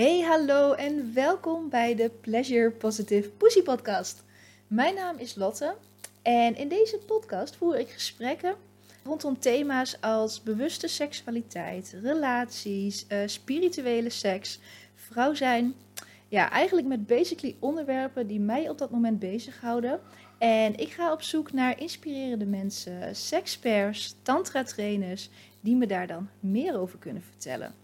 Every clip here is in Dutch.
Hey, hallo en welkom bij de Pleasure Positive Pussy Podcast. Mijn naam is Lotte en in deze podcast voer ik gesprekken rondom thema's als bewuste seksualiteit, relaties, uh, spirituele seks, vrouw zijn. Ja, eigenlijk met basically onderwerpen die mij op dat moment bezighouden. En ik ga op zoek naar inspirerende mensen, sexperts, tantra-trainers, die me daar dan meer over kunnen vertellen.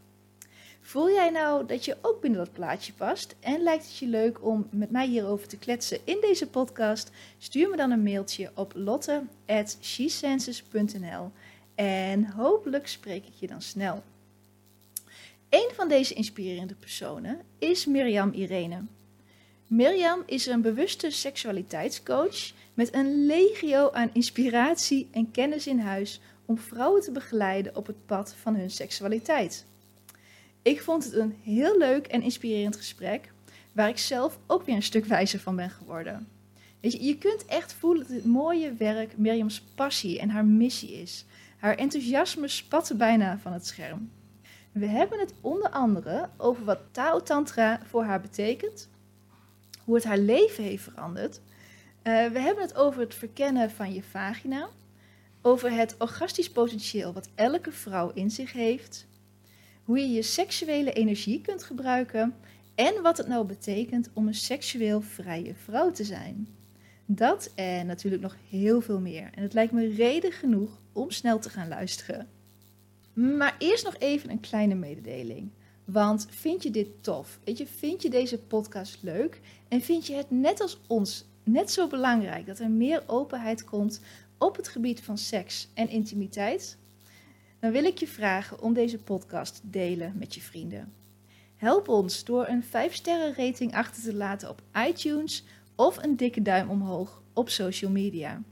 Voel jij nou dat je ook binnen dat plaatje past en lijkt het je leuk om met mij hierover te kletsen in deze podcast? Stuur me dan een mailtje op lotte@shesenses.nl en hopelijk spreek ik je dan snel. Een van deze inspirerende personen is Mirjam Irene. Mirjam is een bewuste seksualiteitscoach met een legio aan inspiratie en kennis in huis om vrouwen te begeleiden op het pad van hun seksualiteit. Ik vond het een heel leuk en inspirerend gesprek, waar ik zelf ook weer een stuk wijzer van ben geworden. Je, je kunt echt voelen dat dit mooie werk Mirjams passie en haar missie is. Haar enthousiasme spatte bijna van het scherm. We hebben het onder andere over wat Tao Tantra voor haar betekent, hoe het haar leven heeft veranderd. Uh, we hebben het over het verkennen van je vagina, over het orgastisch potentieel wat elke vrouw in zich heeft, hoe je je seksuele energie kunt gebruiken en wat het nou betekent om een seksueel vrije vrouw te zijn. Dat en natuurlijk nog heel veel meer. En het lijkt me reden genoeg om snel te gaan luisteren. Maar eerst nog even een kleine mededeling. Want vind je dit tof? Weet je, vind je deze podcast leuk? En vind je het net als ons net zo belangrijk dat er meer openheid komt op het gebied van seks en intimiteit? Dan wil ik je vragen om deze podcast te delen met je vrienden. Help ons door een 5-sterren rating achter te laten op iTunes of een dikke duim omhoog op social media.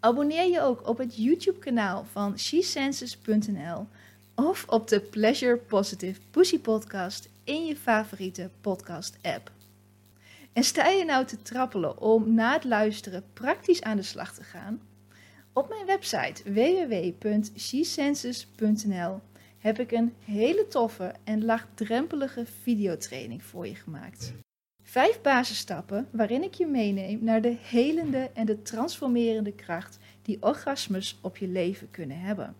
Abonneer je ook op het YouTube-kanaal van shesenses.nl of op de Pleasure Positive Pussy Podcast in je favoriete podcast-app. En sta je nou te trappelen om na het luisteren praktisch aan de slag te gaan? Op mijn website www.shesenses.nl heb ik een hele toffe en laagdrempelige videotraining voor je gemaakt. Vijf basisstappen waarin ik je meeneem naar de helende en de transformerende kracht die orgasmes op je leven kunnen hebben.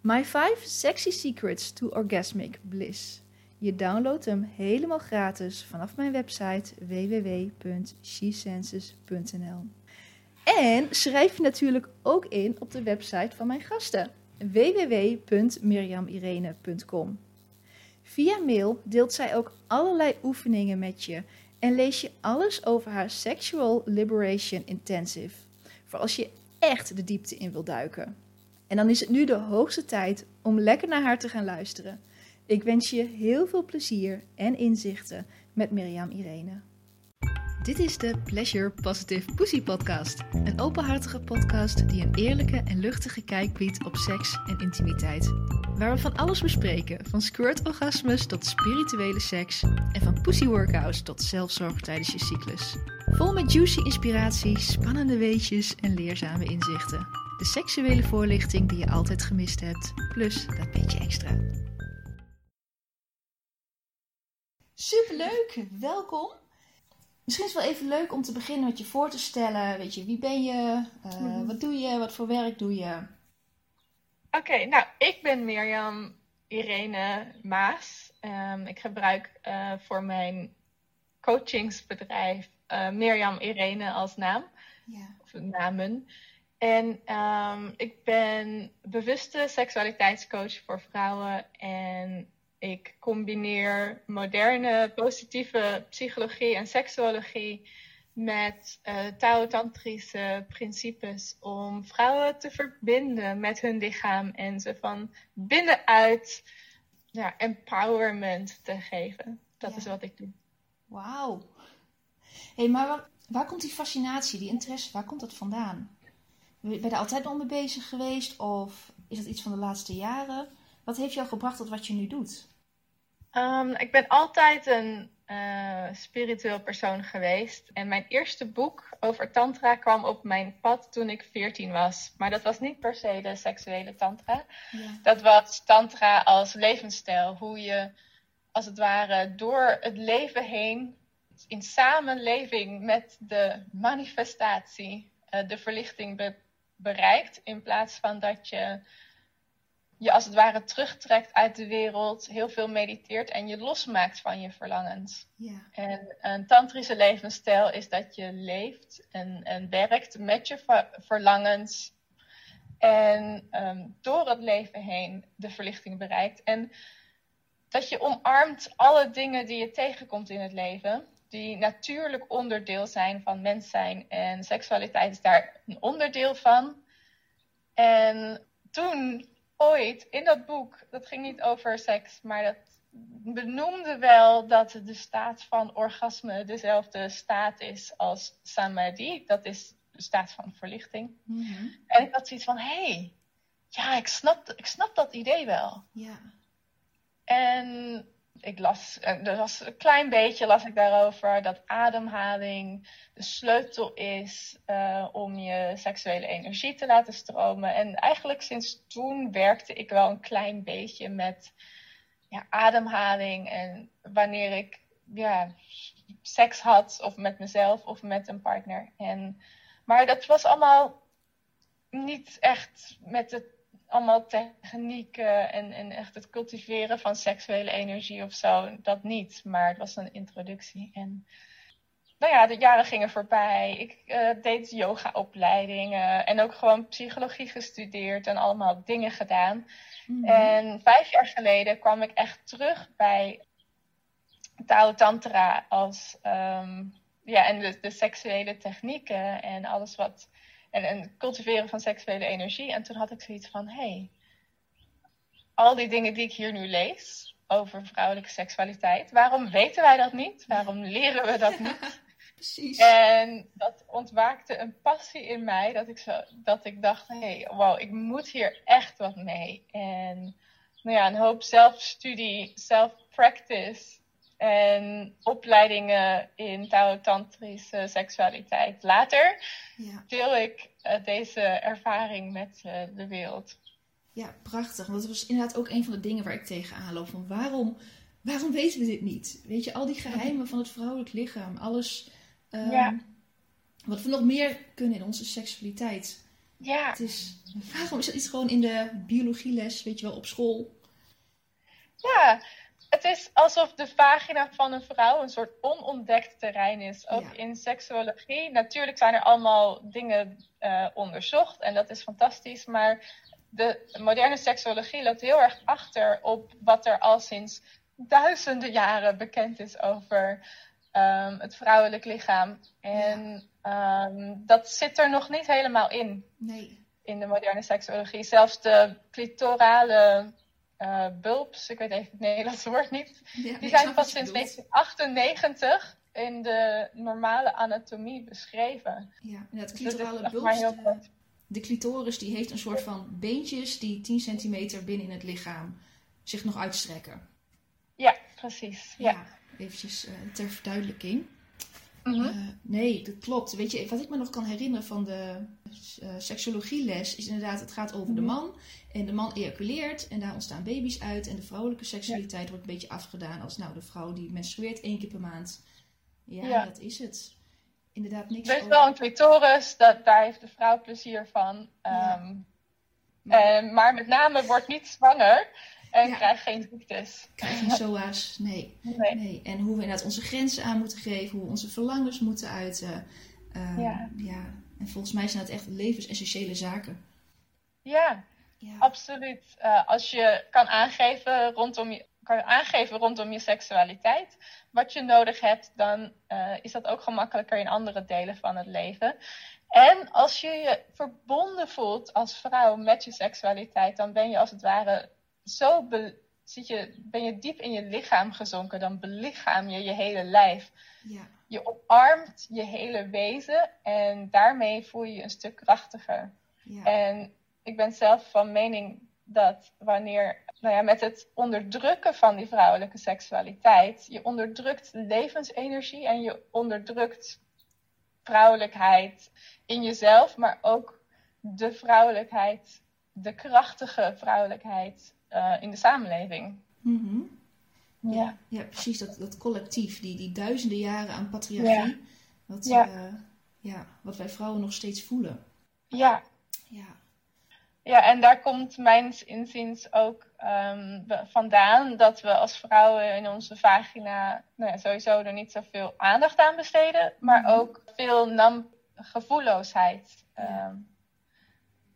My 5 Sexy Secrets to Orgasmic Bliss. Je downloadt hem helemaal gratis vanaf mijn website www.shesenses.nl. En schrijf je natuurlijk ook in op de website van mijn gasten www.mirjamirene.com. Via mail deelt zij ook allerlei oefeningen met je en lees je alles over haar Sexual Liberation Intensive. Voor als je echt de diepte in wil duiken. En dan is het nu de hoogste tijd om lekker naar haar te gaan luisteren. Ik wens je heel veel plezier en inzichten met Mirjam Irene. Dit is de Pleasure Positive Pussy Podcast. Een openhartige podcast die een eerlijke en luchtige kijk biedt op seks en intimiteit. Waar we van alles bespreken, van squirt-orgasmes tot spirituele seks en van pussy workouts tot zelfzorg tijdens je cyclus. Vol met juicy inspiratie, spannende weetjes en leerzame inzichten. De seksuele voorlichting die je altijd gemist hebt, plus dat beetje extra. Superleuk, welkom. Misschien is het wel even leuk om te beginnen met je voor te stellen. Weet je, wie ben je? Uh, mm Wat doe je? Wat voor werk doe je? Oké, nou, ik ben Mirjam Irene Maas. Um, ik gebruik uh, voor mijn coachingsbedrijf uh, Mirjam Irene als naam. Ja. Of namen. En um, ik ben bewuste seksualiteitscoach voor vrouwen. En ik combineer moderne positieve psychologie en seksuologie met uh, Tao-tantrische principes om vrouwen te verbinden met hun lichaam en ze van binnenuit ja, empowerment te geven. Dat is wat ik doe. Wauw. hey, maar waar, waar, komt die fascinatie, die interesse, waar komt dat vandaan? Ben je er altijd al mee bezig geweest of is dat iets van de laatste jaren? Wat heeft jou gebracht tot wat je nu doet? Um, ik ben altijd een uh, spiritueel persoon geweest. En mijn eerste boek over tantra kwam op mijn pad toen ik 14 was. Maar dat was niet per se de seksuele tantra. Ja. Dat was tantra als levensstijl. Hoe je als het ware door het leven heen in samenleving met de manifestatie uh, de verlichting bereikt. In plaats van dat je je als het ware terugtrekt uit de wereld, heel veel mediteert en je losmaakt van je verlangens. Ja. En een tantrische levensstijl is dat je leeft en, en werkt met je verlangens en ehm, door het leven heen de verlichting bereikt. En dat je omarmt alle dingen die je tegenkomt in het leven, die natuurlijk onderdeel zijn van mens zijn. En seksualiteit is daar een onderdeel van. En toen ooit in dat boek, dat ging niet over seks, maar dat benoemde wel dat de staat van orgasme dezelfde staat is als samadhi. Dat is de staat van verlichting. Mhm. En ik had zoiets van, hé, hey, ja, ik snap, ik snap dat idee wel. Ja. En ik las, er was een klein beetje las ik daarover dat ademhaling de sleutel is uh, om je seksuele energie te laten stromen. En eigenlijk sinds toen werkte ik wel een klein beetje met ja, ademhaling en wanneer ik ja, seks had, of met mezelf of met een partner. En, maar dat was allemaal niet echt met het allemaal technieken en, en echt het cultiveren van seksuele energie of zo, dat niet. Maar het was een introductie. En nou ja, de jaren gingen voorbij. Ik uh, deed yogaopleidingen en ook gewoon psychologie gestudeerd en allemaal dingen gedaan. Mhm. En vijf jaar geleden kwam ik echt terug bij Tao Tantra als, um, ja, en de, de seksuele technieken en alles wat en, en cultiveren van seksuele energie. En toen had ik zoiets van: hé, hey, al die dingen die ik hier nu lees over vrouwelijke seksualiteit, waarom weten wij dat niet? Waarom leren we dat niet? Precies. En dat ontwaakte een passie in mij dat ik, zo, dat ik dacht: hé, hey, wow, ik moet hier echt wat mee. En nou ja, een hoop zelfstudie, self-practice en opleidingen in Tao-tantrische seksualiteit. Later ja. deel ik uh, deze ervaring met uh, de wereld. Ja, prachtig. Want dat was inderdaad ook een van de dingen waar ik tegenaan loop. Van waarom, waarom weten we dit niet? Weet je, al die geheimen van het vrouwelijk lichaam, alles um, ja. wat we nog meer kunnen in onze seksualiteit. Ja. Het is, waarom is dat iets gewoon in de biologieles, weet je wel, op school? Ja, het is alsof de vagina van een vrouw een soort onontdekt terrein is. Ook in seksuologie. Natuurlijk zijn er allemaal dingen uh, onderzocht en dat is fantastisch. Maar de moderne seksuologie loopt heel erg achter op wat er al sinds duizenden jaren bekend is over um, het vrouwelijk lichaam. En ja. um, dat zit er nog niet helemaal in. Nee. In de moderne seksuologie. Zelfs de clitorale uh, bulbs, ik weet even het Nederlandse woord niet, die zijn pas sinds 1998 in de normale anatomie beschreven. Ja, en dus clitorale bulbs, de, de clitoris die heeft een soort van beentjes die 10 centimeter binnen in het lichaam zich nog uitstrekken. Ja, precies. Ja, ja eventjes uh, ter verduidelijking. Mhm. Eh, nee, dat klopt. Weet je, wat ik me nog kan herinneren van de uh, seksologie-les is inderdaad, het gaat over de mhm. man. En de man ejaculeert en daar ontstaan baby's uit. En de vrouwelijke seksualiteit wordt een beetje afgedaan als nou de vrouw die menstrueert één keer per maand. Ja, dat is het. Inderdaad, niks. Er is wel een clitoris, dat, daar heeft de vrouw plezier van. Um, maar... maar met name wordt niet zwanger. En ja. krijg geen ziektes. Krijg geen SOA's, nee. nee. nee. En hoe we inderdaad onze grenzen aan moeten geven, hoe we onze verlangens moeten uiten. Uh, ja. ja. En volgens mij zijn dat echt levensessentiële zaken. Ja, ja. absoluut. Uh, als je kan aangeven rondom je, kan aangeven rondom je seksualiteit wat je nodig hebt, dan uh, is dat ook gemakkelijker in andere delen van het leven. En als je je verbonden voelt als vrouw met je seksualiteit, dan ben je als het ware zo zit je, ben je diep in je lichaam gezonken, dan belichaam je je hele lijf. Ja. Je omarmt je hele wezen en daarmee voel je je een stuk krachtiger. Ja. En ik ben zelf van mening dat wanneer, nou ja, met het onderdrukken van die vrouwelijke seksualiteit, je onderdrukt levensenergie en je onderdrukt vrouwelijkheid in jezelf, maar ook de vrouwelijkheid, de krachtige vrouwelijkheid uh, in de samenleving. Mm Ja, ja precies. Dat, dat collectief, die, die duizenden jaren aan patriarchie. Ja. Wat, Ja. eh, ja, wat wij vrouwen nog steeds voelen. ja. Ja, Ja, en daar komt mijns inziens ook ehm, vandaan dat we als vrouwen in onze vagina nou ja, sowieso er niet zoveel aandacht aan besteden, maar Mhm. ook veel nam gevoelloosheid Ja.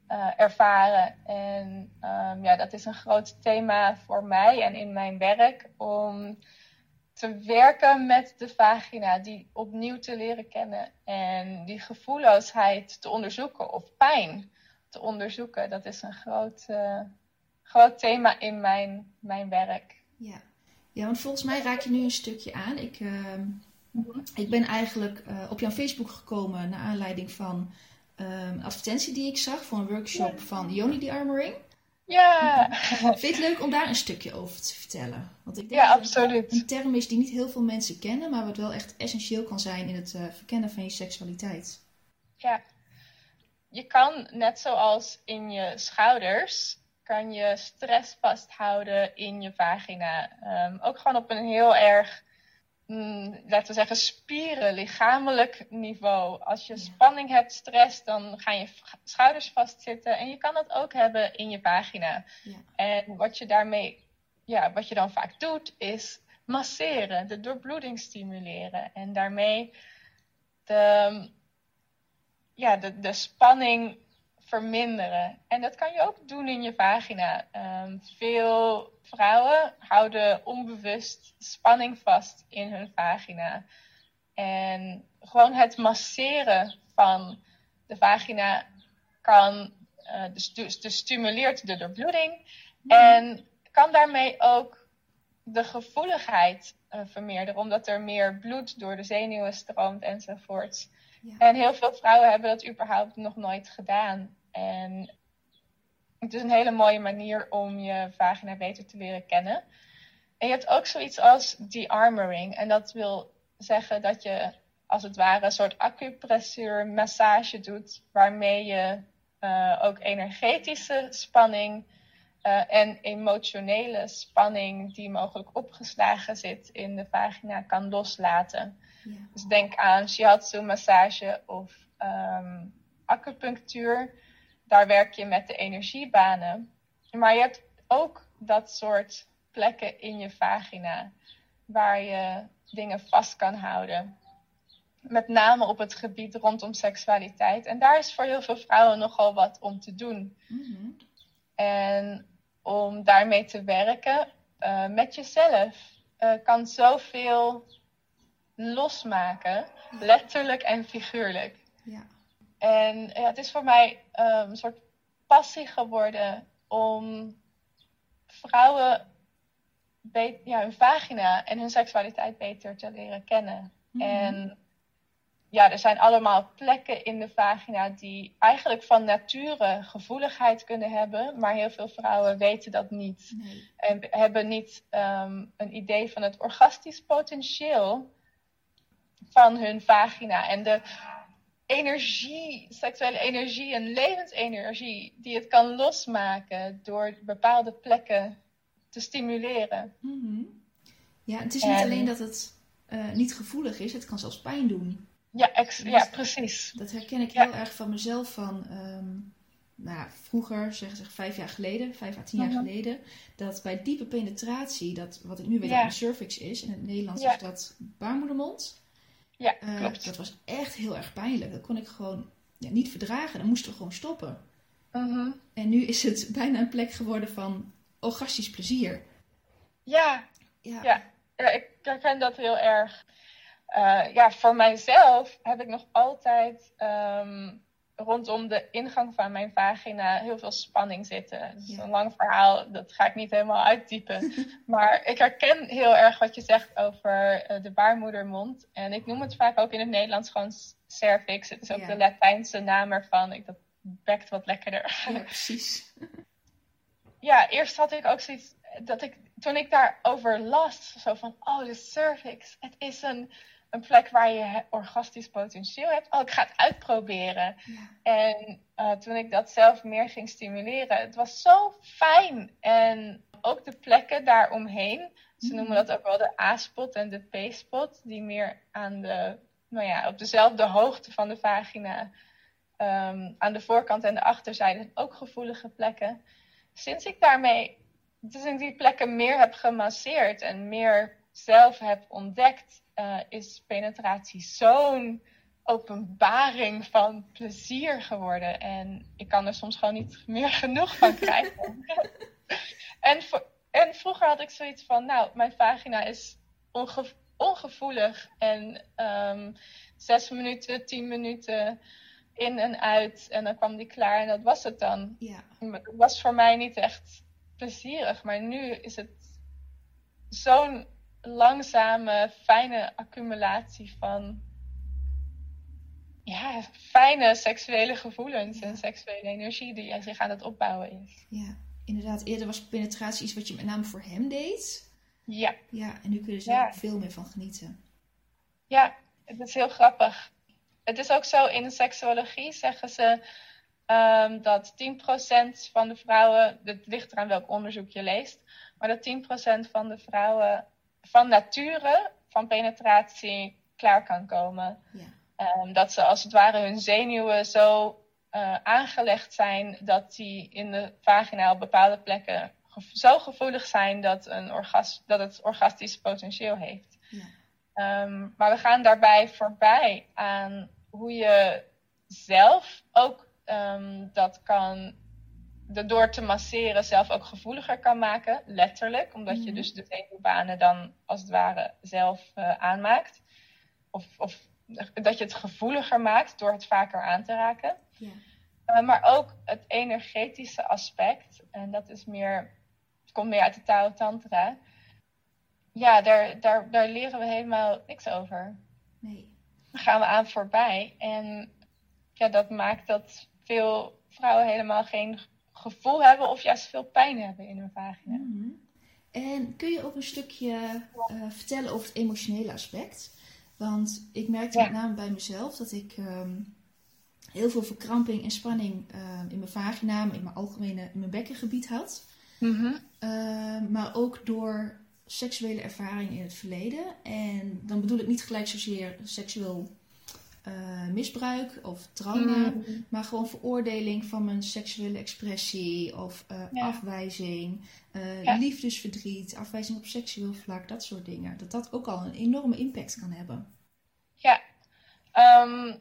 Eh, ervaren. En ehm, ja, dat is een groot thema voor mij en in mijn werk om te werken met de vagina, die opnieuw te leren kennen en die gevoelloosheid te onderzoeken of pijn te onderzoeken. Dat is een groot, eh, groot thema in mijn, mijn werk. ja. ja, want volgens mij raak je nu een stukje aan. Ik, ehm, ik ben eigenlijk eh, op jouw Facebook gekomen naar aanleiding van ehm, advertentie die ik zag voor een workshop van Yoni the Armoring. Ja, Vind je het leuk om daar een stukje over te vertellen? Want ik denk ja absoluut. een term is die niet heel veel mensen kennen, maar wat wel echt essentieel kan zijn in het eh, verkennen van je seksualiteit. Ja. Je kan, net zoals in je schouders, kan je stress vasthouden in je vagina. Ehm, ook gewoon op een heel erg, mm, laten we zeggen, spieren, lichamelijk niveau. Als je Ja. spanning hebt, stress, dan gaan je schouders vastzitten. En je kan dat ook hebben in je vagina. Ja. En wat je daarmee, ja, wat je dan vaak doet, is masseren, de doorbloeding stimuleren. En daarmee de, ja, de, de spanning verminderen. En dat kan je ook doen in je vagina. Ehm, veel vrouwen houden onbewust spanning vast in hun vagina. En gewoon het masseren van de vagina kan, eh, dus, dus, dus stimuleert de doorbloeding. En kan daarmee ook de gevoeligheid eh, vermeerderen, omdat er meer bloed door de zenuwen stroomt enzovoort. En heel veel vrouwen hebben dat überhaupt nog nooit gedaan. En het is een hele mooie manier om je vagina beter te leren kennen. En je hebt ook zoiets als de-armoring. En dat wil zeggen dat je als het ware een soort acupressuur massage doet, waarmee je eh, ook energetische spanning eh, en emotionele spanning die mogelijk opgeslagen zit in de vagina kan loslaten. Ja. Dus denk aan shiatsu massage of ehm, acupunctuur. Daar werk je met de energiebanen. Maar je hebt ook dat soort plekken in je vagina waar je dingen vast kan houden. Met name op het gebied rondom seksualiteit. En daar is voor heel veel vrouwen nogal wat om te doen. Mhm. En om daarmee te werken eh, met jezelf eh, kan zoveel losmaken, letterlijk en figuurlijk. Ja. En ja, het is voor mij ehm, een soort passie geworden om vrouwen ja, hun vagina en hun seksualiteit beter te leren kennen. Mhm. En ja, er zijn allemaal plekken in de vagina die eigenlijk van nature gevoeligheid kunnen hebben, maar heel veel vrouwen weten dat niet. Nee. En hebben niet ehm, een idee van het orgastisch potentieel van hun vagina. En de energie, seksuele energie en levensenergie die het kan losmaken door bepaalde plekken te stimuleren. Mhm. Ja, het is niet En- alleen dat het eh, niet gevoelig is, het kan zelfs pijn doen. Ja, ex- ja precies. Dat herken ik Ja. heel erg van mezelf van, ehm, nou, vroeger, zeg, zeg vijf jaar geleden, vijf à tien jaar Mhm. geleden, dat bij diepe penetratie, dat wat ik nu weet Ja. dat een cervix is, in het Nederlands is dat baarmoedermond. Ja, Eh, klopt. dat was echt heel erg pijnlijk. Dat kon ik gewoon ja, niet verdragen. Dan moesten we gewoon stoppen. Mhm. En nu is het bijna een plek geworden van orgastisch plezier. Ja, Ja. Ja. ja, ik herken dat heel erg. Eh, ja, voor mijzelf heb ik nog altijd ehm, rondom de ingang van mijn vagina heel veel spanning zitten. Het is Ja. een lang verhaal, dat ga ik niet helemaal uitdiepen. maar ik herken heel erg wat je zegt over eh, de baarmoedermond. En ik noem het vaak ook in het Nederlands gewoon cervix. Het is ook Ja. de Latijnse naam ervan. Ik, dat bekt wat lekkerder. Ja, precies. ja, eerst had ik ook zoiets dat ik, toen ik daarover las, zo van, oh, de cervix, het is een, een plek waar je orgastisch potentieel hebt. Oh, ik ga het uitproberen. Ja. En eh, toen ik dat zelf meer ging stimuleren, het was zo fijn. En ook de plekken daaromheen Ze noemen dat ook wel de A-spot en de P-spot, die meer aan de, nou ja, op dezelfde hoogte van de vagina, ehm, aan de voorkant en de achterzijde, ook gevoelige plekken. Sinds ik daarmee, dus ik die plekken meer heb gemasseerd en meer zelf heb ontdekt, uh, is penetratie zo'n openbaring van plezier geworden. En ik kan er soms gewoon niet meer genoeg van krijgen. en, en vroeger had ik zoiets van, nou, mijn vagina is ongevoelig. En um, zes minuten, tien minuten in en uit. En dan kwam die klaar en dat was het dan. Ja. Het was voor mij niet echt plezierig. Maar nu is het zo'n langzame, fijne accumulatie van ja, fijne seksuele gevoelens en seksuele energie die zich aan het opbouwen is. Ja, inderdaad. Eerder was penetratie iets wat je met name voor hem deed. Ja. Ja, en nu kun je er veel meer van genieten. Ja, het is heel grappig. Het is ook zo in de seksuologie zeggen ze um, dat 10% van de vrouwen, het ligt eraan welk onderzoek je leest, maar dat 10% van de vrouwen van nature van penetratie klaar kan komen. Ja. Um, dat ze als het ware hun zenuwen zo uh, aangelegd zijn dat die in de vagina op bepaalde plekken zo gevoelig zijn dat, een orgas dat het orgastisch potentieel heeft. Ja. Um, maar we gaan daarbij voorbij aan hoe je zelf ook um, dat kan, door te masseren, zelf ook gevoeliger kan maken, letterlijk, omdat je mhm. dus de zenuwbanen dan als het ware zelf uh, aanmaakt. Of, of dat je het gevoeliger maakt door het vaker aan te raken. Ja. Uh, maar ook het energetische aspect. En dat is meer, het komt meer uit de Tao Tantra. Ja, daar, daar, daar leren we helemaal niks over. Nee. Daar gaan we aan voorbij. En ja, dat maakt dat veel vrouwen helemaal geen gevoel hebben of juist veel pijn hebben in hun vagina. Mm En kun je ook een stukje uh, vertellen over het emotionele aspect? Want ik merkte met name bij mezelf dat ik ehm, heel veel verkramping en spanning ehm, in mijn vagina, in mijn algemene, in mijn bekkengebied had. Mhm. Ehm, maar ook door seksuele ervaringen in het verleden. En dan bedoel ik niet gelijk zozeer seksueel uh, misbruik of trauma, mhm. maar gewoon veroordeling van mijn seksuele expressie of uh, afwijzing, uh, liefdesverdriet, afwijzing op seksueel vlak, dat soort dingen. Dat dat ook al een enorme impact kan hebben. Ja, um,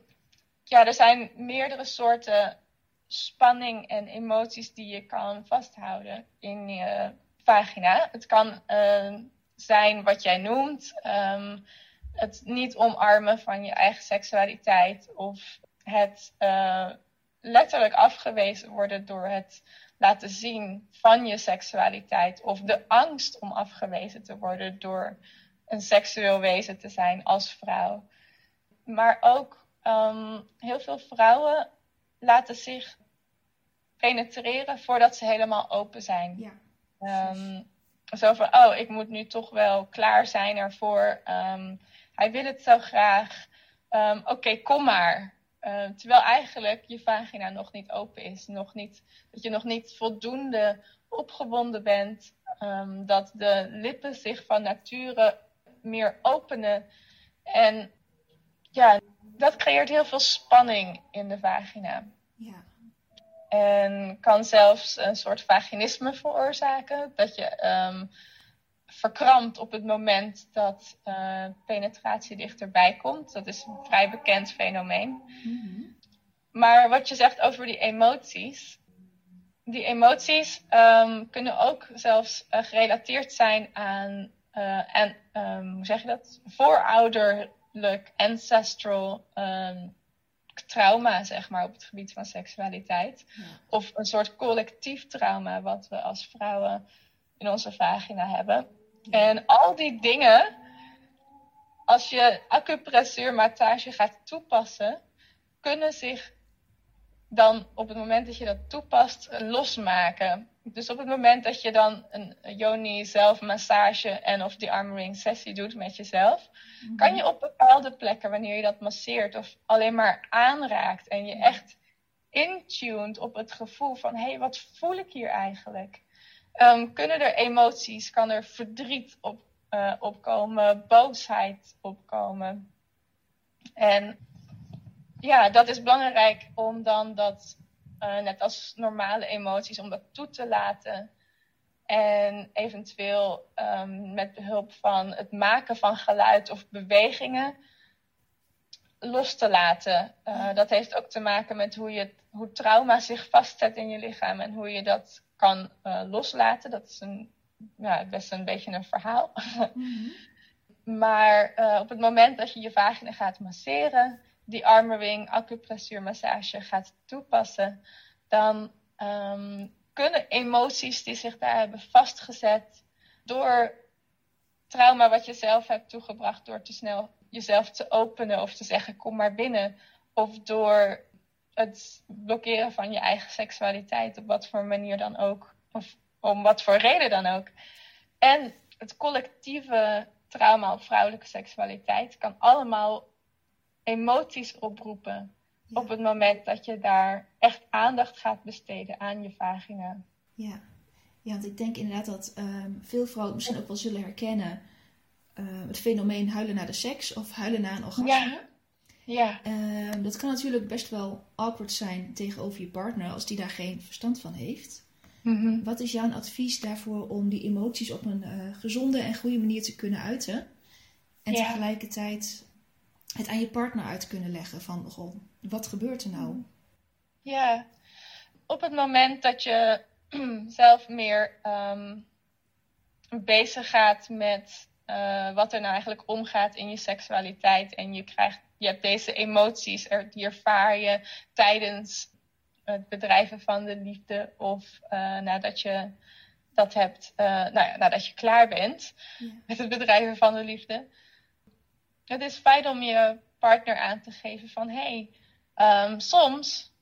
ja er zijn meerdere soorten spanning en emoties die je kan vasthouden in je vagina. Het kan zijn wat jij noemt. Um, het niet omarmen van je eigen seksualiteit of het uh, letterlijk afgewezen worden door het laten zien van je seksualiteit of de angst om afgewezen te worden door een seksueel wezen te zijn als vrouw. Maar ook um, heel veel vrouwen laten zich penetreren voordat ze helemaal open zijn. Ja, um, zo van, oh, ik moet nu toch wel klaar zijn ervoor. Um, hij wil het zo graag. Um, Oké, kom maar. Uh, terwijl eigenlijk je vagina nog niet open is. Nog niet, dat je nog niet voldoende opgewonden bent. Um, dat de lippen zich van nature meer openen. En ja, dat creëert heel veel spanning in de vagina. Ja. En kan zelfs een soort vaginisme veroorzaken. Dat je um, verkrampt op het moment dat uh, penetratie dichterbij komt. Dat is een vrij bekend fenomeen. Mm-hmm. Maar wat je zegt over die emoties. Die emoties um, kunnen ook zelfs uh, gerelateerd zijn aan, uh, en, um, hoe zeg je dat? Voorouderlijk, ancestral um, trauma, zeg maar, op het gebied van seksualiteit. Ja. Of een soort collectief trauma, wat we als vrouwen in onze vagina hebben. En al die dingen, als je acupressuurmassage gaat toepassen, kunnen zich dan op het moment dat je dat toepast losmaken. Dus op het moment dat je dan een yoni zelfmassage en of die armoring sessie doet met jezelf, mhm. kan je op bepaalde plekken, wanneer je dat masseert of alleen maar aanraakt en je echt intuned op het gevoel van hé, hey, wat voel ik hier eigenlijk? Ehm, kunnen er emoties, kan er verdriet op, uh, opkomen, boosheid opkomen. En ja, dat is belangrijk om dan dat, uh, net als normale emoties, om dat toe te laten. En eventueel um, met behulp van het maken van geluid of bewegingen los te laten. Uh, dat heeft ook te maken met hoe, je, hoe trauma zich vastzet in je lichaam en hoe je dat kan uh, loslaten. Dat is een, ja, best een beetje een verhaal. Mm-hmm. maar uh, op het moment dat je je vagina gaat masseren, die armering, acupressuurmassage gaat toepassen, dan um, kunnen emoties die zich daar hebben vastgezet door trauma wat je zelf hebt toegebracht door te snel jezelf te openen of te zeggen kom maar binnen. Of door het blokkeren van je eigen seksualiteit op wat voor manier dan ook. Of om wat voor reden dan ook. En het collectieve trauma op vrouwelijke seksualiteit kan allemaal emoties oproepen. Op het moment dat je daar echt aandacht gaat besteden aan je vagina. Ja, ja want ik denk inderdaad dat um, veel vrouwen misschien ook wel zullen herkennen uh, het fenomeen huilen na de seks of huilen na een orgasme. Ja. Ja. Uh, dat kan natuurlijk best wel awkward zijn tegenover je partner als die daar geen verstand van heeft. Mm -hmm. Wat is jouw advies daarvoor om die emoties op een uh, gezonde en goede manier te kunnen uiten? En ja. tegelijkertijd het aan je partner uit te kunnen leggen van, goh, wat gebeurt er nou? Ja, op het moment dat je zelf meer um, bezig gaat met uh, wat er nou eigenlijk omgaat in je seksualiteit. En je, krijgt, je hebt deze emoties, er, die ervaar je tijdens het bedrijven van de liefde of uh, nadat je dat hebt, uh, nou ja, nadat je klaar bent ja. met het bedrijven van de liefde. Het is fijn om je partner aan te geven van hé, hey, um, soms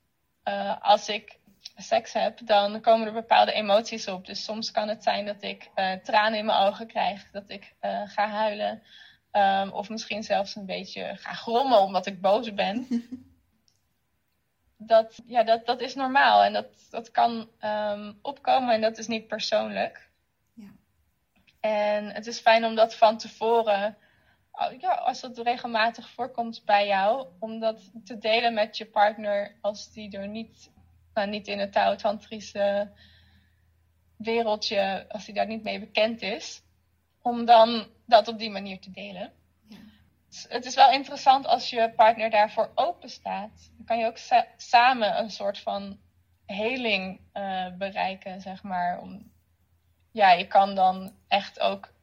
als ik seks heb, dan komen er bepaalde emoties op. Dus soms kan het zijn dat ik uh, tranen in mijn ogen krijg, dat ik uh, ga huilen. Um, of misschien zelfs een beetje ga grommen omdat ik boos ben. dat, ja, dat, dat is normaal en dat, dat kan um, opkomen en dat is niet persoonlijk. Ja. En het is fijn om dat van tevoren, ja, als dat regelmatig voorkomt bij jou, om dat te delen met je partner als die er niet nou, niet in het Tao-tantrische wereldje, als hij daar niet mee bekend is, om dan dat op die manier te delen. Ja. Het is wel interessant als je partner daarvoor open staat. Dan kan je ook sa samen een soort van heling uh, bereiken, zeg maar. Om, ja, je kan dan echt ook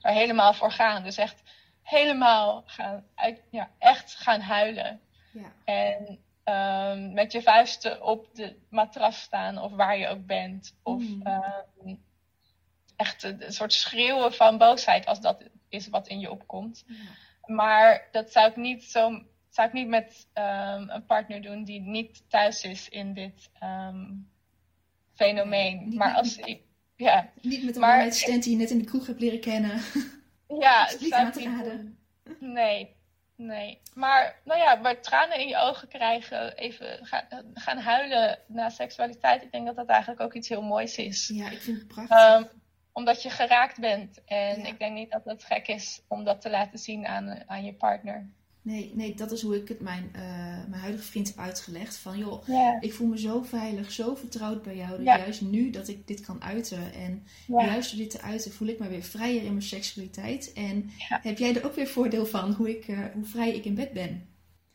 er helemaal voor gaan. Dus echt helemaal gaan, uit, ja, echt gaan huilen. Ja. En um, met je vuisten op de matras staan of waar je ook bent. Of Mm. um, echt een, een soort schreeuwen van boosheid als dat is wat in je opkomt. Maar dat zou ik niet, zo, zou ik niet met um, een partner doen die niet thuis is in dit fenomeen. Niet- maar als ik, ja, Niet met een Maar- one-night die je net in de kroeg hebt leren kennen. ja, is niet aan te raden. Nee, nee. Maar, nou ja, maar tranen in je ogen krijgen, even gaan, gaan huilen na seksualiteit. Ik denk dat dat eigenlijk ook iets heel moois is. Ja, ik vind het prachtig. Ehm, omdat je geraakt bent. En Ja. ik denk niet dat het gek is om dat te laten zien aan, aan je partner. Nee, nee, dat is hoe ik het mijn, eh, mijn huidige vriend heb uitgelegd. Van joh, ik voel me zo veilig, zo vertrouwd bij jou. Dat Ja. juist nu dat ik dit kan uiten. En ja. juist door dit te uiten voel ik me weer vrijer in mijn seksualiteit. En Ja. heb jij er ook weer voordeel van hoe, ik, eh, hoe vrij ik in bed ben?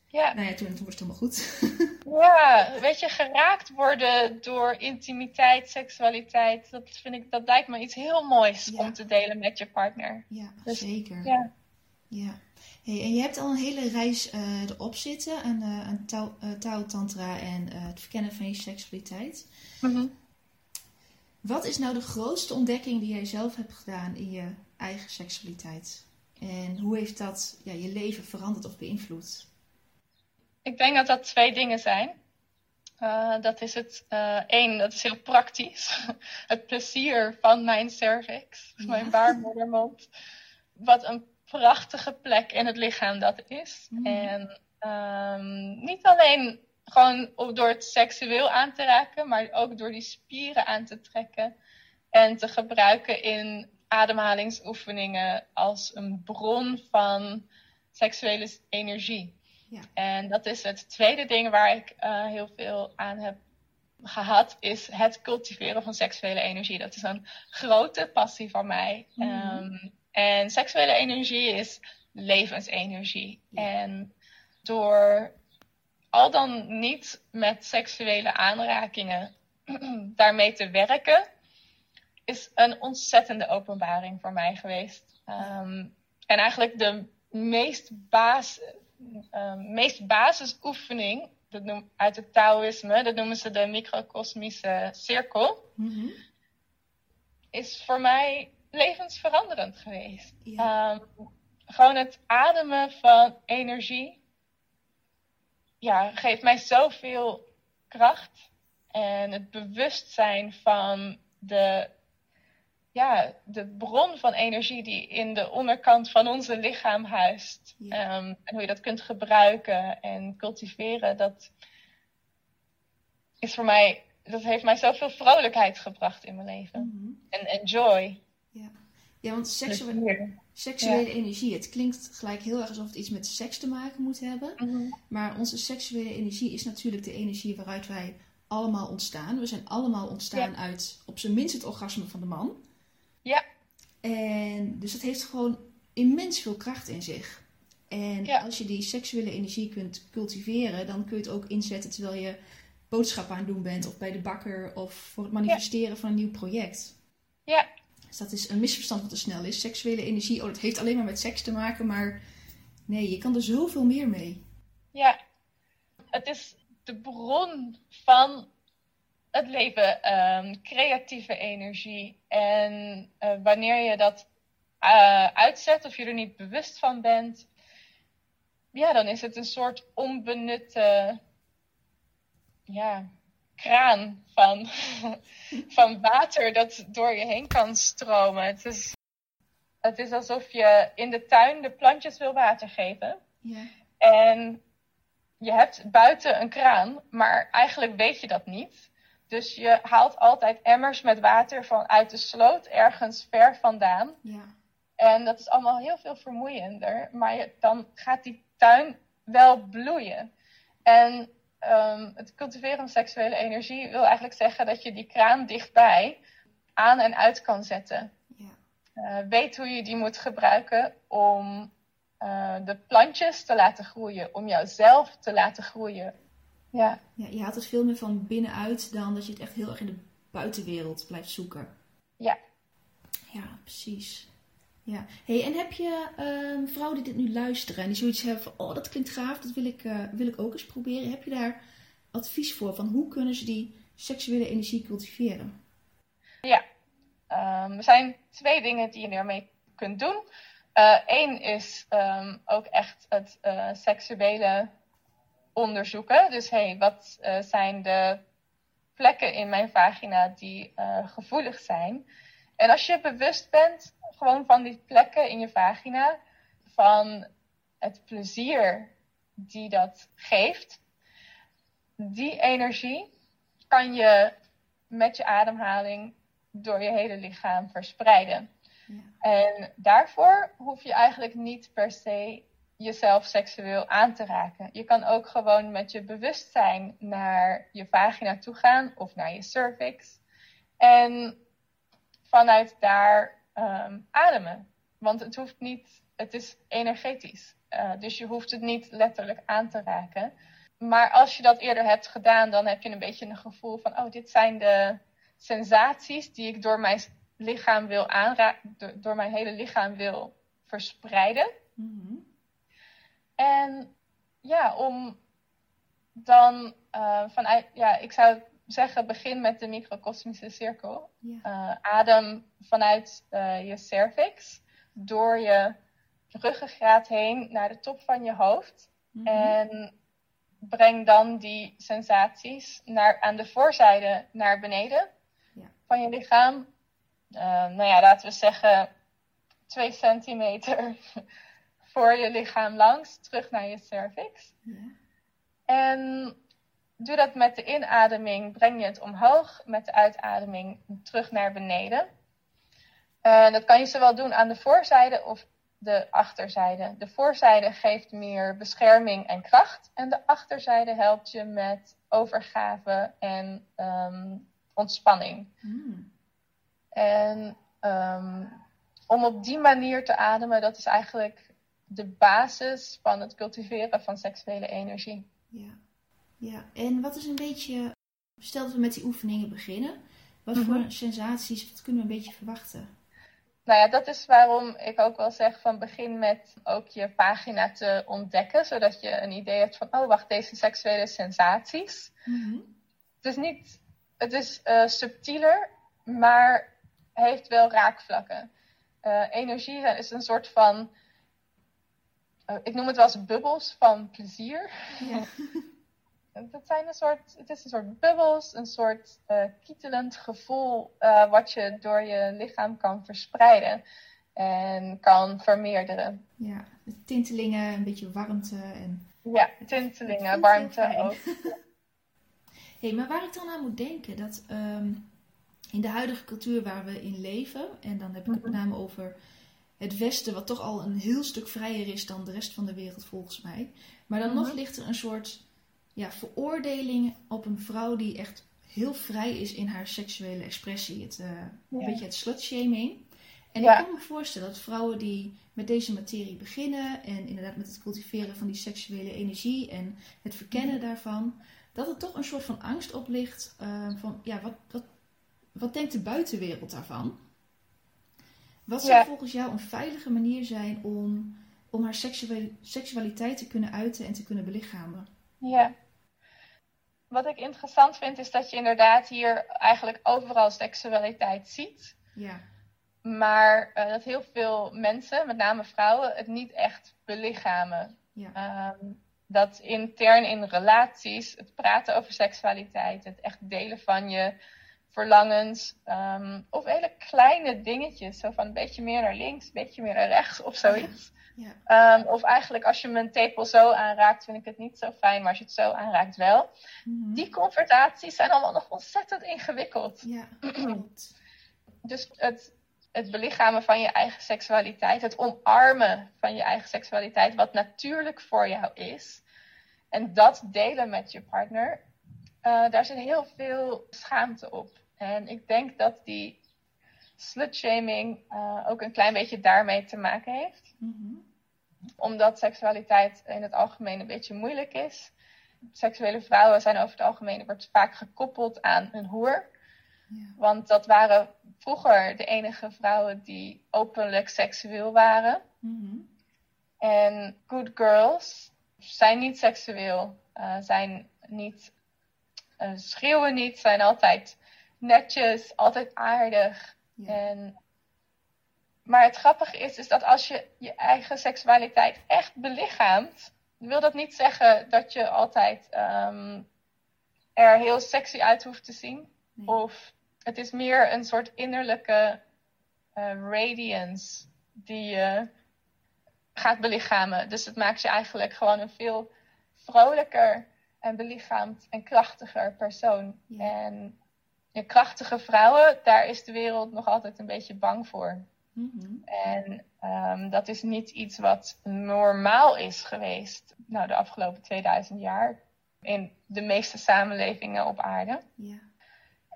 ja. Nou ja, toen, toen was het helemaal goed. Ja, weet je, geraakt worden door intimiteit, seksualiteit, dat vind ik, dat lijkt me iets heel moois om te delen met je partner. ja, Dus, zeker. Ja, Ja. Hey, en je hebt al een hele reis eh, erop zitten aan, eh, aan Tao, eh, Tao Tantra en het verkennen van je seksualiteit. Mhm. Wat is nou de grootste ontdekking die jij zelf hebt gedaan in je eigen seksualiteit? En hoe heeft dat ja, je leven veranderd of beïnvloed? Ik denk dat dat twee dingen zijn. Uh, dat is het, uh, één, dat is heel praktisch. het plezier van mijn cervix, Ja. mijn baarmoedermond. Wat een prachtige plek in het lichaam dat is. Mm. En um, niet alleen gewoon door het seksueel aan te raken, maar ook door die spieren aan te trekken. En te gebruiken in ademhalingsoefeningen als een bron van seksuele energie. Ja. En dat is het tweede ding waar ik uh, heel veel aan heb gehad, is het cultiveren van seksuele energie. Dat is een grote passie van mij. Mm um, en seksuele energie is levensenergie. En door al dan niet met seksuele aanrakingen daarmee te werken, is een ontzettende openbaring voor mij geweest. Um, en eigenlijk de meest, baas, uh, meest basisoefening dat noem, uit het Taoïsme, dat noemen ze de microcosmische cirkel, mm is voor mij levensveranderend geweest. Um, gewoon het ademen van energie ja, geeft mij zoveel kracht. En het bewustzijn van de, ja, de bron van energie die in de onderkant van onze lichaam huist. Ehm, en hoe je dat kunt gebruiken en cultiveren, dat is voor mij, dat heeft mij zoveel vrolijkheid gebracht in mijn leven. Mhm. En, en joy. Ja. want seksuele, seksuele energie, het klinkt gelijk heel erg alsof het iets met seks te maken moet hebben. Mhm. Maar onze seksuele energie is natuurlijk de energie waaruit wij allemaal ontstaan. We zijn allemaal ontstaan uit op zijn minst het orgasme van de man. Ja. En dus het heeft gewoon immens veel kracht in zich. En als je die seksuele energie kunt cultiveren, dan kun je het ook inzetten terwijl je boodschappen aan het doen bent, of bij de bakker, of voor het manifesteren van een nieuw project. Ja. Dus dat is een misverstand wat te snel is. Seksuele energie, oh, dat heeft alleen maar met seks te maken, maar nee, je kan er zoveel meer mee. Ja, het is de bron van het leven, ehm, creatieve energie. En uh, wanneer je dat uh, uitzet of je er niet bewust van bent, ja, dan is het een soort onbenutte ja, kraan van, van water dat door je heen kan stromen. Het is, het is alsof je in de tuin de plantjes wil water geven. Ja. En je hebt buiten een kraan, maar eigenlijk weet je dat niet. Dus je haalt altijd emmers met water vanuit de sloot ergens ver vandaan. Ja. En dat is allemaal heel veel vermoeiender. Maar je, dan gaat die tuin wel bloeien. En um, het cultiveren van seksuele energie wil eigenlijk zeggen dat je die kraan dichtbij aan en uit kan zetten. Ja. Uh, weet hoe je die moet gebruiken om uh, de plantjes te laten groeien, om jouzelf te laten groeien. Ja. ja, je haalt het veel meer van binnenuit dan dat je het echt heel erg in de buitenwereld blijft zoeken. Ja. Ja, precies. Ja. Hey, en heb je uh, vrouwen die dit nu luisteren en die zoiets hebben van, oh, dat klinkt gaaf, dat wil ik, uh, wil ik ook eens proberen. Heb je daar advies voor van hoe kunnen ze die seksuele energie cultiveren? Ja, um, er zijn twee dingen die je ermee kunt doen. Eén uh, is um, ook echt het uh, seksuele onderzoeken. Dus hey, wat zijn de plekken in mijn vagina die gevoelig zijn? En als je bewust bent gewoon van die plekken in je vagina, van het plezier die dat geeft, die energie kan je met je ademhaling door je hele lichaam verspreiden. Ja. En daarvoor hoef je eigenlijk niet per se jezelf seksueel aan te raken. Je kan ook gewoon met je bewustzijn naar je vagina toe gaan of naar je cervix. En vanuit daar um, ademen. Want het hoeft niet, het is energetisch. Uh, dus je hoeft het niet letterlijk aan te raken. Maar als je dat eerder hebt gedaan, dan heb je een beetje een gevoel van: oh, dit zijn de sensaties die ik door mijn lichaam wil aanraken, door, mijn hele lichaam wil verspreiden. Mm En ja, om dan uh, vanuit, ja, ik zou zeggen, begin met de microcosmische cirkel. Uh, adem vanuit uh, je cervix door je ruggengraat heen naar de top van je hoofd. Mm -hmm. En breng dan die sensaties naar, aan de voorzijde naar beneden ja. van je lichaam. Uh, nou ja, laten we zeggen 2 centimeter voor je lichaam langs, terug naar je cervix. Ja. En doe dat met de inademing, breng je het omhoog. Met de uitademing terug naar beneden. En dat kan je zowel doen aan de voorzijde of de achterzijde. De voorzijde geeft meer bescherming en kracht. En de achterzijde helpt je met overgave en ehm, ontspanning. Hmm. En ehm, om op die manier te ademen, dat is eigenlijk de basis van het cultiveren van seksuele energie. Ja, ja. en wat is een beetje, stel dat we met die oefeningen beginnen, wat voor mhm. sensaties, wat kunnen we een beetje verwachten? Nou ja, dat is waarom ik ook wel zeg van begin met ook je pagina te ontdekken, zodat je een idee hebt van, oh wacht, deze seksuele sensaties. Mhm. Het is niet, het is uh, subtieler, maar heeft wel raakvlakken. Uh, energie is een soort van, uh, ik noem het wel eens bubbels van plezier. Ja. het, zijn een soort, het is een soort bubbels, een soort uh, kietelend gevoel uh, wat je door je lichaam kan verspreiden en kan vermeerderen. Ja, tintelingen, een beetje warmte en... Ja, tintelingen, warmte ook. hey, maar waar ik dan aan moet denken, dat um, in de huidige cultuur waar we in leven, en dan heb ik het met mhm. name over het Westen, wat toch al een heel stuk vrijer is dan de rest van de wereld volgens mij. Maar dan nog mhm. ligt er een soort ja, veroordeling op een vrouw die echt heel vrij is in haar seksuele expressie. Het, uh, Een beetje het slutshaming. En ik kan me voorstellen dat vrouwen die met deze materie beginnen en inderdaad met het cultiveren van die seksuele energie en het verkennen mhm. daarvan, dat er toch een soort van angst op ligt uh, van ja, wat, wat, wat denkt de buitenwereld daarvan? Wat zou volgens jou een veilige manier zijn om, om haar seksualiteit te kunnen uiten en te kunnen belichamen? Ja, wat ik interessant vind, is dat je inderdaad hier eigenlijk overal seksualiteit ziet. Ja. Maar uh, dat heel veel mensen, met name vrouwen, het niet echt belichamen. Ja. Um, dat intern in relaties, het praten over seksualiteit, het echt delen van je verlangens, um, of hele kleine dingetjes, zo van een beetje meer naar links, een beetje meer naar rechts of zoiets. Ja. Um, of eigenlijk als je mijn tepel zo aanraakt, vind ik het niet zo fijn, maar als je het zo aanraakt wel. Mm-hmm. Die conversaties zijn allemaal nog ontzettend ingewikkeld. Ja, dus het, het belichamen van je eigen seksualiteit, het omarmen van je eigen seksualiteit, wat natuurlijk voor jou is, en dat delen met je partner, uh, daar zit heel veel schaamte op. En ik denk dat die slutshaming uh, ook een klein beetje daarmee te maken heeft. Mm omdat seksualiteit in het algemeen een beetje moeilijk is. Seksuele vrouwen zijn over het algemeen wordt vaak gekoppeld aan een hoer. Ja. Want dat waren vroeger de enige vrouwen die openlijk seksueel waren. Mhm. En good girls zijn niet seksueel, uh, zijn niet, uh, schreeuwen niet, zijn altijd netjes, altijd aardig. En maar het grappige is, is dat als je je eigen seksualiteit echt belichaamt, wil dat niet zeggen dat je altijd um, er heel sexy uit hoeft te zien. Of het is meer een soort innerlijke uh, radiance die je gaat belichamen. Dus het maakt je eigenlijk gewoon een veel vrolijker en belichaamd en krachtiger persoon. En je krachtige vrouwen, daar is de wereld nog altijd een beetje bang voor. Mhm. En um, dat is niet iets wat normaal is geweest nou, de afgelopen 2000 jaar in de meeste samenlevingen op aarde.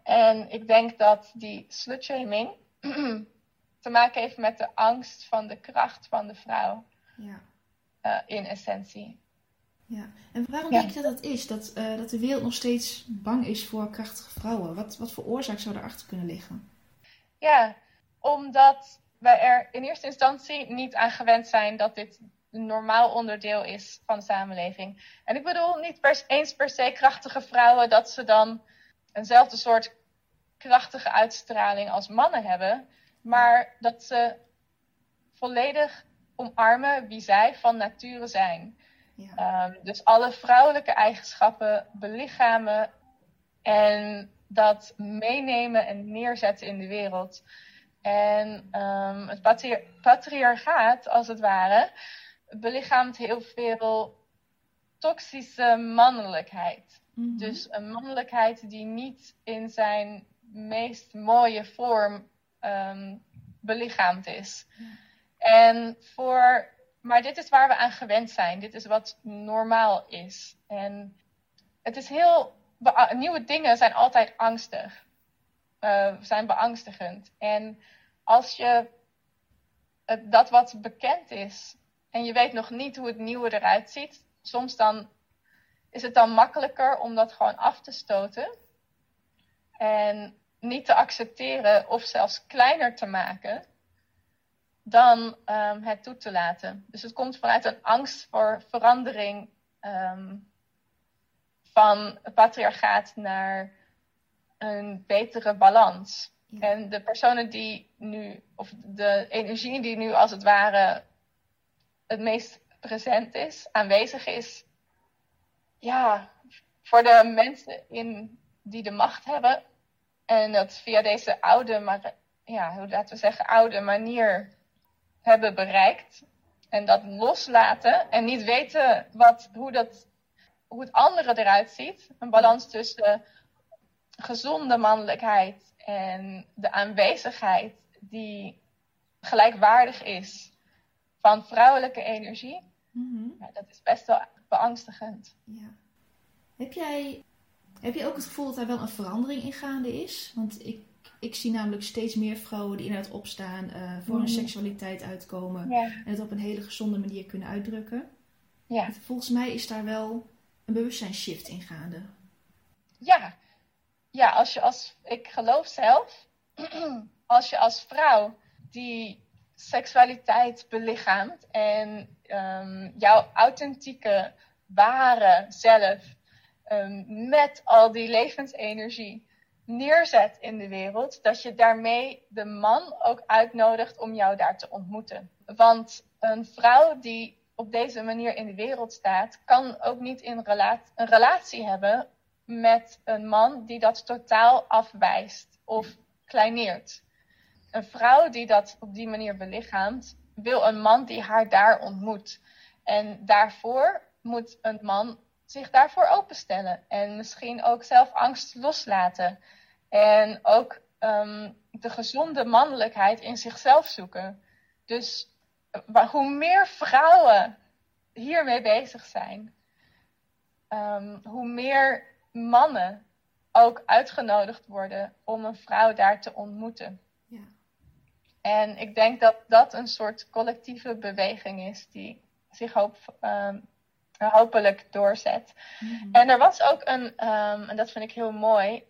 En ik denk dat die slutshaming te maken heeft met de angst van de kracht van de vrouw. Ja. Uh, in essentie. Ja, en waarom denk je dat dat is? Dat, uh, dat de wereld nog steeds bang is voor krachtige vrouwen? Wat, wat voor oorzaak zou erachter kunnen liggen? Ja, omdat wij er in eerste instantie niet aan gewend zijn dat dit een normaal onderdeel is van de samenleving. En ik bedoel niet per, eens per se krachtige vrouwen dat ze dan eenzelfde soort krachtige uitstraling als mannen hebben, maar dat ze volledig omarmen wie zij van nature zijn. Ja. Ehm, dus alle vrouwelijke eigenschappen belichamen en dat meenemen en neerzetten in de wereld. En um, het patriarchaat, als het ware, belichaamt heel veel toxische mannelijkheid. Mhm. Dus een mannelijkheid die niet in zijn meest mooie vorm um, belichaamd is. En voor, maar dit is waar we aan gewend zijn. Dit is wat normaal is. En het is heel. Nieuwe dingen zijn altijd angstig. Uh, zijn beangstigend. En als je het, dat wat bekend is en je weet nog niet hoe het nieuwe eruit ziet, soms dan is het dan makkelijker om dat gewoon af te stoten. En niet te accepteren of zelfs kleiner te maken dan um, het toe te laten. Dus het komt vanuit een angst voor verandering um, van patriarchaat naar een betere balans. En de personen die nu, of de energie die nu als het ware het meest present is, aanwezig is, ja, voor de mensen in, die de macht hebben en dat via deze oude, maar, ja, hoe laten we zeggen, oude manier hebben bereikt. En dat loslaten en niet weten wat, hoe, dat, hoe het andere eruit ziet. Een balans tussen gezonde mannelijkheid en de aanwezigheid die gelijkwaardig is van vrouwelijke energie. Mhm. ja, dat is best wel beangstigend. Ja. Heb jij, heb je ook het gevoel dat er wel een verandering in gaande is? Want ik, ik zie namelijk steeds meer vrouwen die inderdaad opstaan, uh, voor hun mhm. seksualiteit uitkomen en het op een hele gezonde manier kunnen uitdrukken. Ja. Volgens mij is daar wel een bewustzijnsshift in gaande. Ja, ja als je als, ik geloof zelf, als je als vrouw die seksualiteit belichaamt en um, jouw authentieke, ware zelf um, met al die levensenergie neerzet in de wereld, dat je daarmee de man ook uitnodigt om jou daar te ontmoeten. Want een vrouw die op deze manier in de wereld staat, kan ook niet in een relatie hebben met een man die dat totaal afwijst of kleineert. Een vrouw die dat op die manier belichaamt, wil een man die haar daar ontmoet. En daarvoor moet een man zich daarvoor openstellen. En misschien ook zelf angst loslaten. En ook ehm, de gezonde mannelijkheid in zichzelf zoeken. Dus hoe meer vrouwen hiermee bezig zijn, um, hoe meer mannen ook uitgenodigd worden om een vrouw daar te ontmoeten. Ja. En ik denk dat dat een soort collectieve beweging is die zich hoop, um, hopelijk doorzet. Mhm. En er was ook een, um, en dat vind ik heel mooi,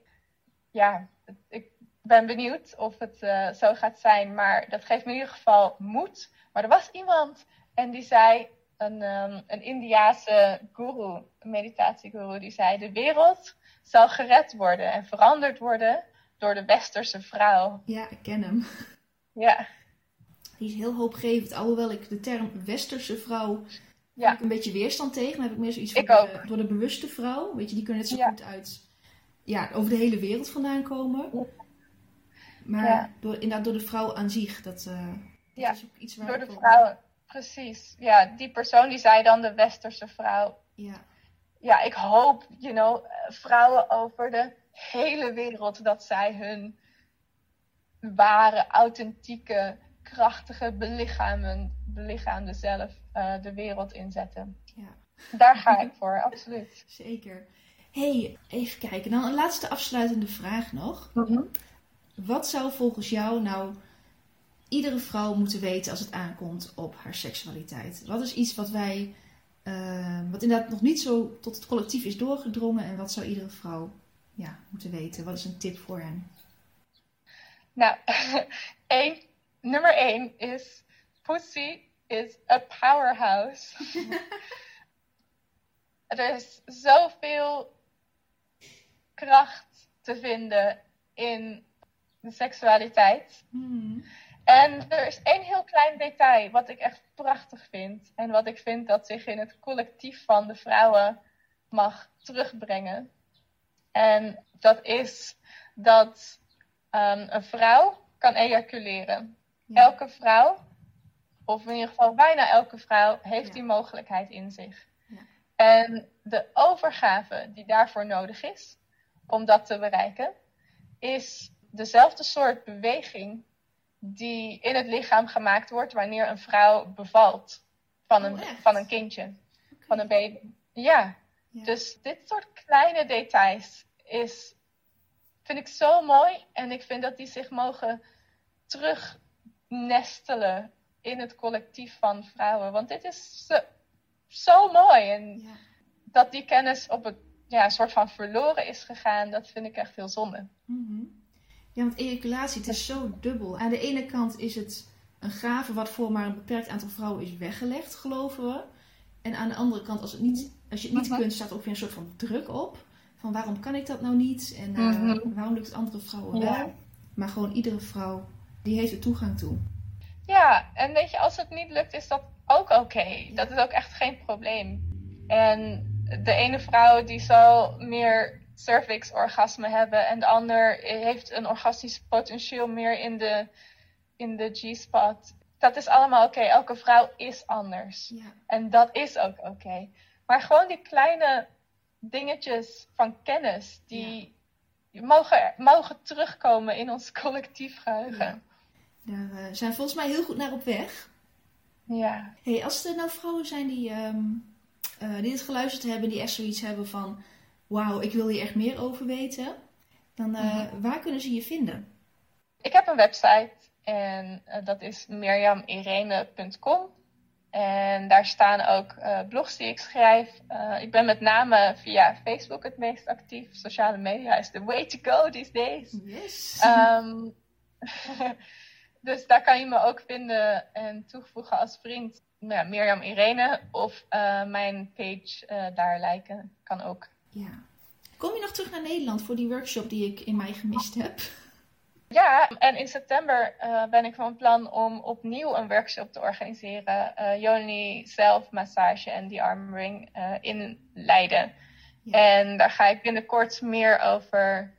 ja, ik ben benieuwd of het uh, zo gaat zijn, maar dat geeft me in ieder geval moed. Maar er was iemand en die zei, een, um, een Indiase guru, een meditatieguru, die zei: De wereld zal gered worden en veranderd worden door de westerse vrouw. Ja, ik ken hem. Ja. Die is heel hoopgevend, alhoewel ik de term westerse vrouw ja. ik een beetje weerstand tegen. Dan heb ik meer zoiets van de, door de bewuste vrouw. Weet je, die kunnen net zo goed uit ja, over de hele wereld vandaan komen. Maar door, inderdaad door de vrouw aan zich. Dat, uh, ja. is ook iets waar door de vrouw, precies. Ja, die persoon die zei dan de westerse vrouw. Ja. Ja, ik hoop, you know, vrouwen over de hele wereld dat zij hun ware, authentieke, krachtige belichamen, belichaamde zelf uh, de wereld inzetten. Ja. Daar ga ik voor, absoluut. Zeker. hey, even kijken. Dan een laatste afsluitende vraag nog. Mhm. Wat zou volgens jou nou iedere vrouw moeten weten als het aankomt op haar seksualiteit? Wat is iets wat wij, uh, wat inderdaad nog niet zo tot het collectief is doorgedrongen en wat zou iedere vrouw ja, moeten weten? Wat is een tip voor hen? Nou, één, nummer één is pussy is a powerhouse. er is zoveel kracht te vinden in de seksualiteit. Hmm. En er is één heel klein detail wat ik echt prachtig vind. En wat ik vind dat zich in het collectief van de vrouwen mag terugbrengen. En dat is dat um, een vrouw kan ejaculeren. Elke vrouw, of in ieder geval bijna elke vrouw, heeft die mogelijkheid in zich. Ja. En de overgave die daarvoor nodig is om dat te bereiken, is dezelfde soort beweging die in het lichaam gemaakt wordt wanneer een vrouw bevalt van een, Oh, van een kindje, van een baby. Ja. Ja. dus dit soort kleine details is, vind ik zo mooi. En ik vind dat die zich mogen terugnestelen in het collectief van vrouwen. Want dit is zo, zo mooi. En Ja. dat die kennis op het ja, een soort van verloren is gegaan, dat vind ik echt heel zonde. Mhm. Ja, want ejaculatie, het is zo dubbel. Aan de ene kant is het een gave wat voor maar een beperkt aantal vrouwen is weggelegd, geloven we. En aan de andere kant, als, het niet, als je het niet kunt, staat er ook weer een soort van druk op. Van waarom kan ik dat nou niet? En eh, Mhm. waarom lukt het andere vrouwen Ja. wel? Maar gewoon iedere vrouw, die heeft er toegang toe. Ja, en weet je, als het niet lukt, is dat ook oké. Dat is ook echt geen probleem. En de ene vrouw die zal meer cervix-orgasme hebben en de ander heeft een orgastisch potentieel meer in de, in de G-spot. Dat is allemaal oké. Elke vrouw is anders. Ja. En dat is ook oké. Maar gewoon die kleine dingetjes van kennis, die mogen, mogen terugkomen in ons collectief geheugen. Daar eh, zijn volgens mij heel goed naar op weg. Ja. Hey, als er nou vrouwen zijn die, eh, die het geluisterd hebben, die echt zoiets hebben van: Wauw, ik wil hier echt meer over weten. Dan eh, Mhm. waar kunnen ze je vinden? Ik heb een website en eh, dat is mirjamirene.com. En daar staan ook eh, blogs die ik schrijf. Ik ben met name via Facebook het meest actief. Sociale media is the way to go these days. Yes. Ehm, dus daar kan je me ook vinden en toevoegen als vriend. Ja, Mirjam Irene of mijn page daar lijken. Kan ook. Ja. Kom je nog terug naar Nederland voor die workshop die ik in mei gemist heb? Ja, en in september eh, ben ik van plan om opnieuw een workshop te organiseren. eh Yoni zelfmassage en de-armoring eh, in Leiden. Ja. En daar ga ik binnenkort meer over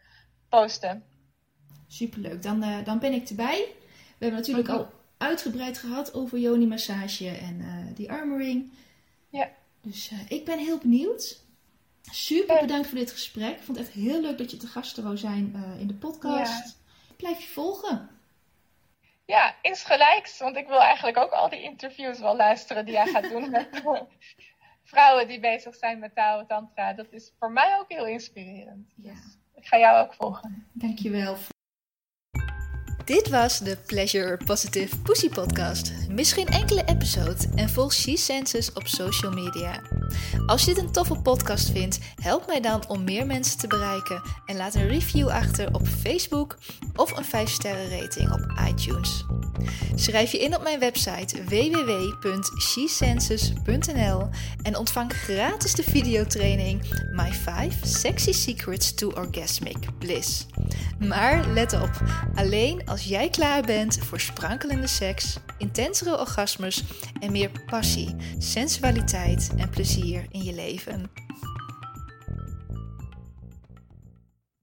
posten. Superleuk, dan, dan ben ik erbij. We hebben natuurlijk al uitgebreid gehad over Yoni massage en die armoring. Ja. Dus ik ben heel benieuwd. Super Ja. bedankt voor dit gesprek. Ik vond het echt heel leuk dat je te gast wou zijn eh, in de podcast. Blijf je volgen. Ja, insgelijks. Want ik wil eigenlijk ook al die interviews wel luisteren die jij gaat doen met vrouwen die bezig zijn met Tao Tantra. Dat is voor mij ook heel inspirerend. Ja. Dus ik ga jou ook volgen. Dankjewel. Dit was de Pleasure Positive Pussy Podcast. Mis geen enkele episode en volg She Senses op social media. Als je dit een toffe podcast vindt, help mij dan om meer mensen te bereiken en laat een review achter op Facebook of een 5 sterren rating op iTunes. Schrijf je in op mijn website www.shesenses.nl en ontvang gratis de videotraining My 5 Sexy Secrets to Orgasmic Bliss. Maar let op, alleen als jij klaar bent voor sprankelende seks, intensere orgasmes en meer passie, sensualiteit en plezier in je leven.